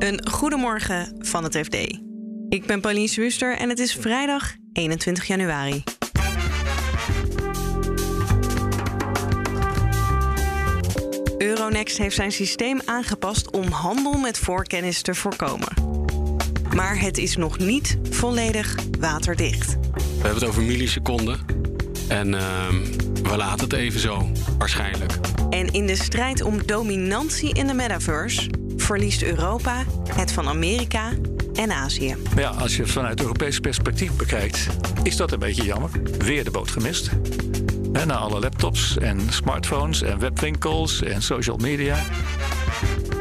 Een goedemorgen van het FD. Ik ben Pauline Swuster en het is vrijdag 21 januari. Euronext heeft zijn systeem aangepast om handel met voorkennis te voorkomen. Maar het is nog niet volledig waterdicht. We hebben het over milliseconden. En ehm, we laten het even zo, waarschijnlijk. En in de strijd om dominantie in de metaverse verliest Europa het van Amerika en Azië. Maar ja, als je het vanuit Europees perspectief bekijkt, is dat een beetje jammer. Weer de boot gemist. En na alle laptops en smartphones en webwinkels en social media.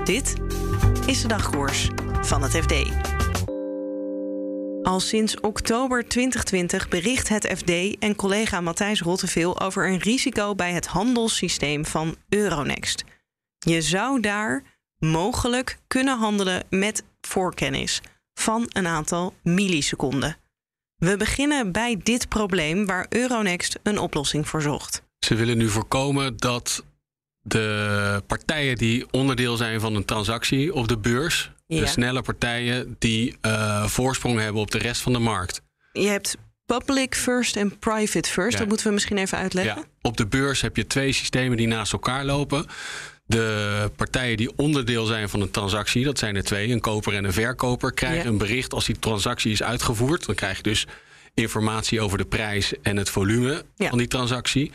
Dit is de dagkoers van het FD. Al sinds oktober 2020 bericht het FD en collega Matthijs Rotteveel over een risico bij het handelssysteem van Euronext. Je zou daar mogelijk kunnen handelen met voorkennis van een aantal milliseconden. We beginnen bij dit probleem waar Euronext een oplossing voor zocht. Ze willen nu voorkomen dat de partijen die onderdeel zijn van een transactie op de beurs, Ja. de snelle partijen die eh, voorsprong hebben op de rest van de markt. Je hebt public first en private first. Ja. Dat moeten we misschien even uitleggen. Ja, op de beurs heb je twee systemen die naast elkaar lopen. De partijen die onderdeel zijn van een transactie, dat zijn er twee, een koper en een verkoper, krijgen Ja. een bericht als die transactie is uitgevoerd. Dan krijg je dus informatie over de prijs en het volume Ja. van die transactie.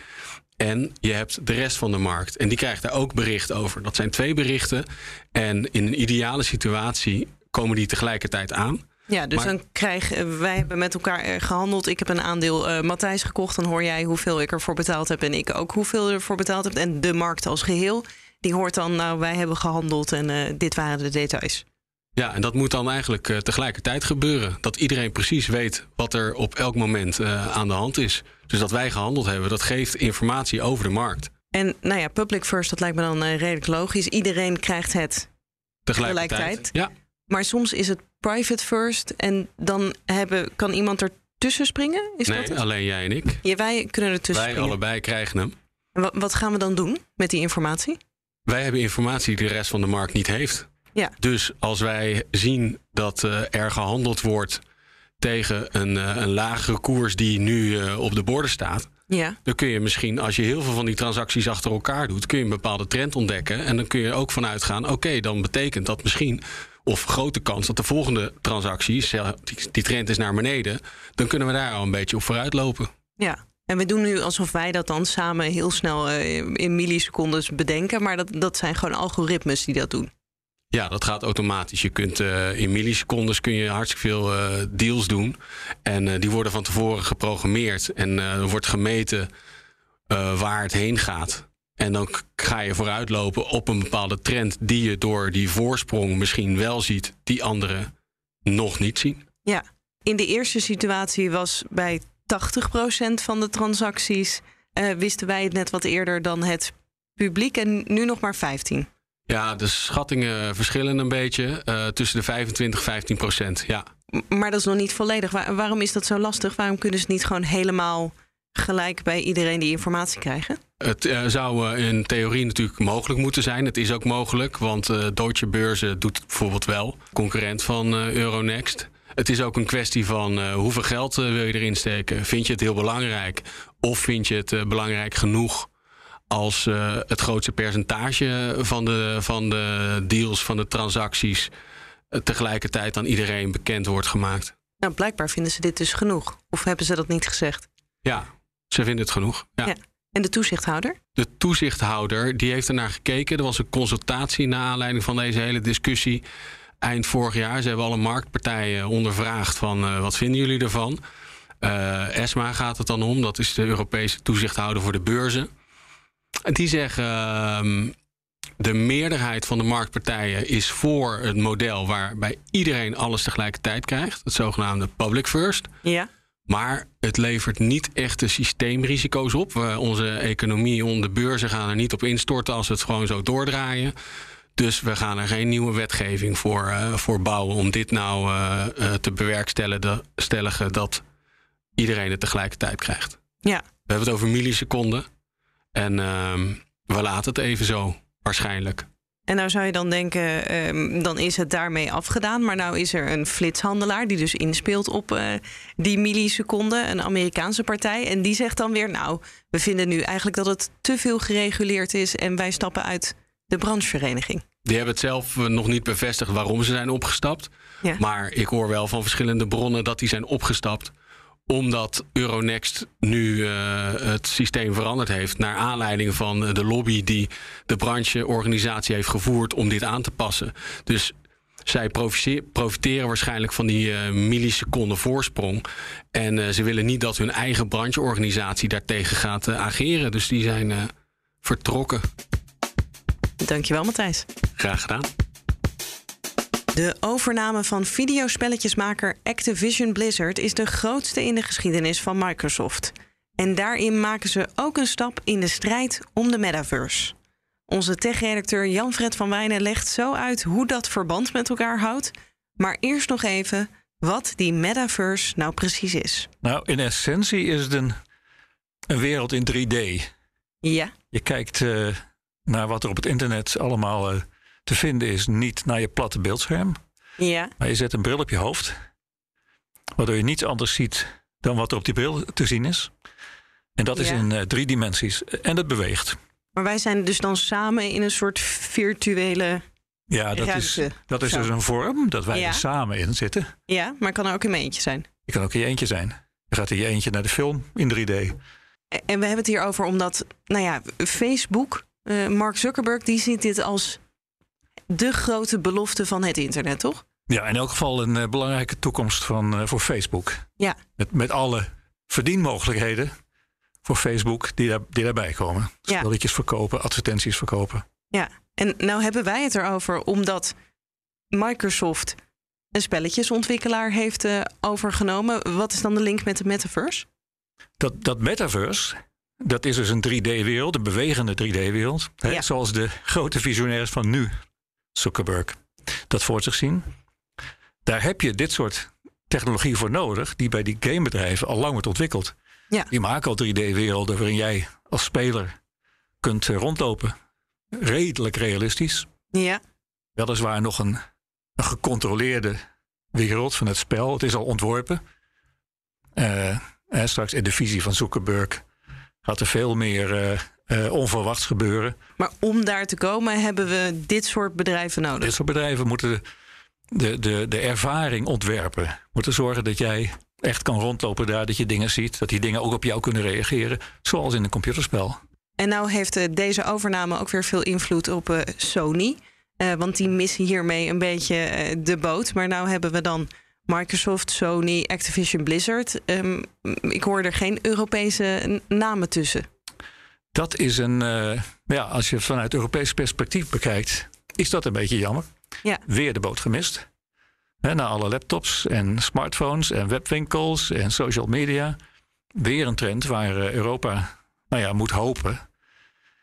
En je hebt de rest van de markt. En die krijgt daar ook bericht over. Dat zijn twee berichten. En in een ideale situatie komen die tegelijkertijd aan. Ja, dus Maar- dan krijgen wij hebben met elkaar eh, gehandeld. Ik heb een aandeel eh Matthijs gekocht. Dan hoor jij hoeveel ik ervoor betaald heb. En ik ook hoeveel ervoor betaald heb. En de markt als geheel. Die hoort dan, nou, wij hebben gehandeld en eh, dit waren de details. Ja, en dat moet dan eigenlijk eh, tegelijkertijd gebeuren. Dat iedereen precies weet wat er op elk moment eh, aan de hand is. Dus dat wij gehandeld hebben, dat geeft informatie over de markt. En nou ja, public first, dat lijkt me dan redelijk logisch. Iedereen krijgt het. Tegelijkertijd. Tegelijkertijd? Ja, Maar soms is het private first. En dan hebben, kan iemand er tussen springen? Is dat nee, het? alleen jij en ik. Ja, wij kunnen er tussen Wij springen. allebei krijgen hem. En wat gaan we dan doen met die informatie? Wij hebben informatie die de rest van de markt niet heeft. Ja. Dus als wij zien dat eh, er gehandeld wordt tegen een, eh, een lagere koers die nu eh, op de borden staat. Ja. Dan kun je misschien, als je heel veel van die transacties achter elkaar doet, kun je een bepaalde trend ontdekken. En dan kun je ook vanuit gaan, oké, dan betekent dat misschien, of grote kans dat de volgende transactie, stel, die, die trend is naar beneden, dan kunnen we daar al een beetje op vooruit lopen. Ja, en we doen nu alsof wij dat dan samen heel snel eh, in millisecondes bedenken. Maar dat, dat zijn gewoon algoritmes die dat doen. Ja, dat gaat automatisch. Je kunt eh, in millisecondes kun je hartstikke veel eh, deals doen. En die worden van tevoren geprogrammeerd. En er wordt gemeten waar het heen gaat. En dan ga je vooruitlopen op een bepaalde trend die je door die voorsprong misschien wel ziet, die anderen nog niet zien. Ja, in de eerste situatie was bij 80% van de transacties... eh, wisten wij het net wat eerder dan het publiek en nu nog maar 15. Ja, de schattingen verschillen een beetje eh, tussen de 25 en 15 procent. Ja. Maar dat is nog niet volledig. Waar- waarom is dat zo lastig? Waarom kunnen ze niet gewoon helemaal gelijk bij iedereen die informatie krijgen? Het eh, zou in theorie natuurlijk mogelijk moeten zijn. Het is ook mogelijk, want Deutsche Börse doet het bijvoorbeeld wel. Concurrent van Euronext. Het is ook een kwestie van eh, hoeveel geld eh, wil je erin steken. Vind je het heel belangrijk? Of vind je het eh, belangrijk genoeg als het grootste percentage van de, van de deals, van de transacties... tegelijkertijd aan iedereen bekend wordt gemaakt? Nou, blijkbaar vinden ze dit dus genoeg. Of hebben ze dat niet gezegd? Ja, ze vinden het genoeg. ja. Ja. En de toezichthouder? De toezichthouder die heeft ernaar gekeken. Er was een consultatie naar aanleiding van deze hele discussie eind vorig jaar. Ze hebben alle marktpartijen ondervraagd van eh, wat vinden jullie ervan? Eh, ESMA gaat het dan om. Dat is de Europese toezichthouder voor de beurzen. En die zeggen... ehm, de meerderheid van de marktpartijen is voor het model waarbij iedereen alles tegelijkertijd krijgt. Het zogenaamde public first. Ja. Maar het levert niet echte systeemrisico's op. We, onze economie, onze beurzen gaan er niet op instorten als we het gewoon zo doordraaien. Dus we gaan er geen nieuwe wetgeving voor, eh, voor bouwen om dit nou eh, eh, te bewerkstelligen dat iedereen het tegelijkertijd krijgt. Ja. We hebben het over milliseconden. En ehm, we laten het even zo, waarschijnlijk. En nou zou je dan denken, ehm, dan is het daarmee afgedaan. Maar nou is er een flitshandelaar die dus inspeelt op uh, die milliseconden, een Amerikaanse partij. En die zegt dan weer, nou, we vinden nu eigenlijk dat het te veel gereguleerd is en wij stappen uit de branchevereniging. Die hebben het zelf eh, nog niet bevestigd waarom ze zijn opgestapt. Ja. Maar ik hoor wel van verschillende bronnen dat die zijn opgestapt omdat Euronext nu uh, het systeem veranderd heeft naar aanleiding van de lobby die de brancheorganisatie heeft gevoerd om dit aan te passen. Dus zij profiteren waarschijnlijk van die uh, milliseconden voorsprong. En uh, ze willen niet dat hun eigen brancheorganisatie daartegen gaat ageren. Dus die zijn vertrokken. Dankjewel, Matthijs. Graag gedaan. De overname van videospelletjesmaker Activision Blizzard is de grootste in de geschiedenis van Microsoft. En daarin maken ze ook een stap in de strijd om de metaverse. Onze tech-redacteur Jan-Fred van Wijnen legt zo uit hoe dat verband met elkaar houdt. Maar eerst nog even wat die metaverse nou precies is. Nou, in essentie is het een, een wereld in 3D. Ja. Je kijkt uh, naar wat er op het internet allemaal uh, te vinden is niet naar je platte beeldscherm. Ja. Maar je zet een bril op je hoofd, waardoor je niets anders ziet dan wat er op die bril te zien is. En dat is in uh, drie dimensies. En dat beweegt. Maar wij zijn dus dan samen in een soort virtuele. Ja, dat is, dat is dus een vorm dat wij er samen in zitten. Ja, maar kan er ook in mijn eentje zijn. Je kan ook in je eentje zijn. Je gaat in je eentje naar de film in 3D. En we hebben het hier over omdat, nou ja, Facebook, uh, Mark Zuckerberg, die ziet dit als de grote belofte van het internet, toch? Ja, in elk geval een uh, belangrijke toekomst van, uh, voor Facebook. Ja. Met, met alle verdienmogelijkheden voor Facebook die, daar, die daarbij komen. Spelletjes verkopen, advertenties verkopen. Ja, en nou hebben wij het erover omdat Microsoft een spelletjesontwikkelaar heeft uh, overgenomen. Wat is dan de link met de metaverse? Dat, dat metaverse, dat is dus een 3D-wereld, een bewegende 3D-wereld. Ja. Zoals de grote visionairs van nu Zuckerberg dat voor zich zien. Daar heb je dit soort technologie voor nodig, die bij die gamebedrijven al lang wordt ontwikkeld. Ja. Die maken al 3D-werelden waarin jij als speler kunt eh, rondlopen. Redelijk realistisch. Ja. Weliswaar nog een, een gecontroleerde wereld van het spel. Het is al ontworpen. Uh, straks in de visie van Zuckerberg gaat er veel meer uh, onverwachts gebeuren. Maar om daar te komen hebben we dit soort bedrijven nodig. Dit soort bedrijven moeten de, de, de ervaring ontwerpen. Moeten zorgen dat jij echt kan rondlopen daar, dat je dingen ziet, dat die dingen ook op jou kunnen reageren, zoals in een computerspel. En nou heeft uh, deze overname ook weer veel invloed op Sony. want die missen hiermee een beetje de boot. Maar nou hebben we dan Microsoft, Sony, Activision Blizzard. Um, ik hoor er geen Europese namen tussen. Dat is een, uh, ja, als je het vanuit Europees perspectief bekijkt, is dat een beetje jammer. Ja. Weer de boot gemist. He, na alle laptops en smartphones en webwinkels en social media. Weer een trend waar uh, Europa nou ja, moet hopen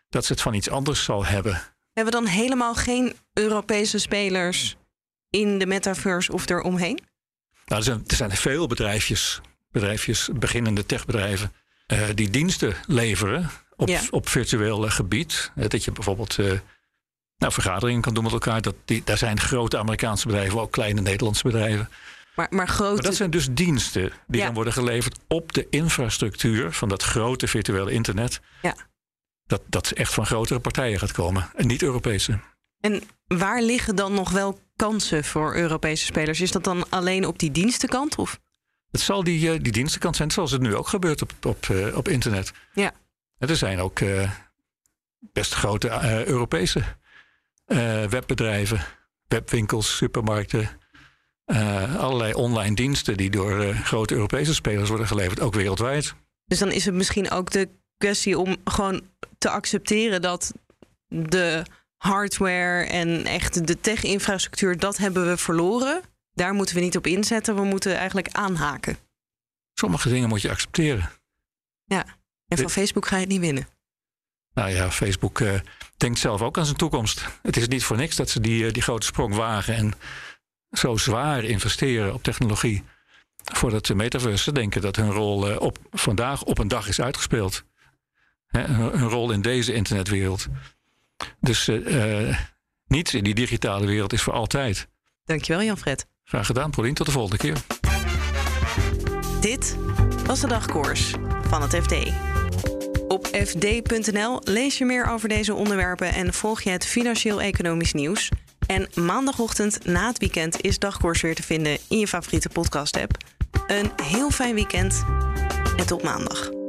dat ze het van iets anders zal hebben. Hebben we dan helemaal geen Europese spelers in de metaverse of eromheen? Nou, er, zijn, er zijn veel bedrijfjes, bedrijfjes beginnende techbedrijven, uh, die diensten leveren op, ja. op virtueel gebied. Dat je bijvoorbeeld nou, vergaderingen kan doen met elkaar. Dat die, daar zijn grote Amerikaanse bedrijven, ook kleine Nederlandse bedrijven. Maar, maar, grote... maar dat zijn dus diensten die ja. dan worden geleverd op de infrastructuur van dat grote virtuele internet. Ja. Dat, dat echt van grotere partijen gaat komen en niet Europese. En waar liggen dan nog wel kansen voor Europese spelers? Is dat dan alleen op die dienstenkant? Of? Het zal die, die dienstenkant zijn, zoals het nu ook gebeurt op, op, uh, op internet. Ja. En er zijn ook uh, best grote uh, Europese uh, webbedrijven, webwinkels, supermarkten, allerlei online diensten die door grote Europese spelers worden geleverd, ook wereldwijd. Dus dan is het misschien ook de kwestie om gewoon te accepteren dat de hardware en echt de tech-infrastructuur, dat hebben we verloren. Daar moeten we niet op inzetten. We moeten eigenlijk aanhaken. Sommige dingen moet je accepteren. Ja. En van Facebook ga je het niet winnen. Nou ja, Facebook uh, denkt zelf ook aan zijn toekomst. Het is niet voor niks dat ze die, uh, die grote sprong wagen en zo zwaar investeren op technologie. Voordat de metaverse denken dat hun rol uh, op, vandaag op een dag is uitgespeeld. Hè, hun, hun, rol in deze internetwereld. Dus Niets in die digitale wereld is voor altijd. Dankjewel, Jan-Fred. Graag gedaan, Paulien. Tot de volgende keer. Dit was de dagkoers van het FD. Op fd.nl lees je meer over deze onderwerpen en volg je het financieel-economisch nieuws. En maandagochtend na het weekend is dagkoers weer te vinden in je favoriete podcast-app. Een heel fijn weekend en tot maandag.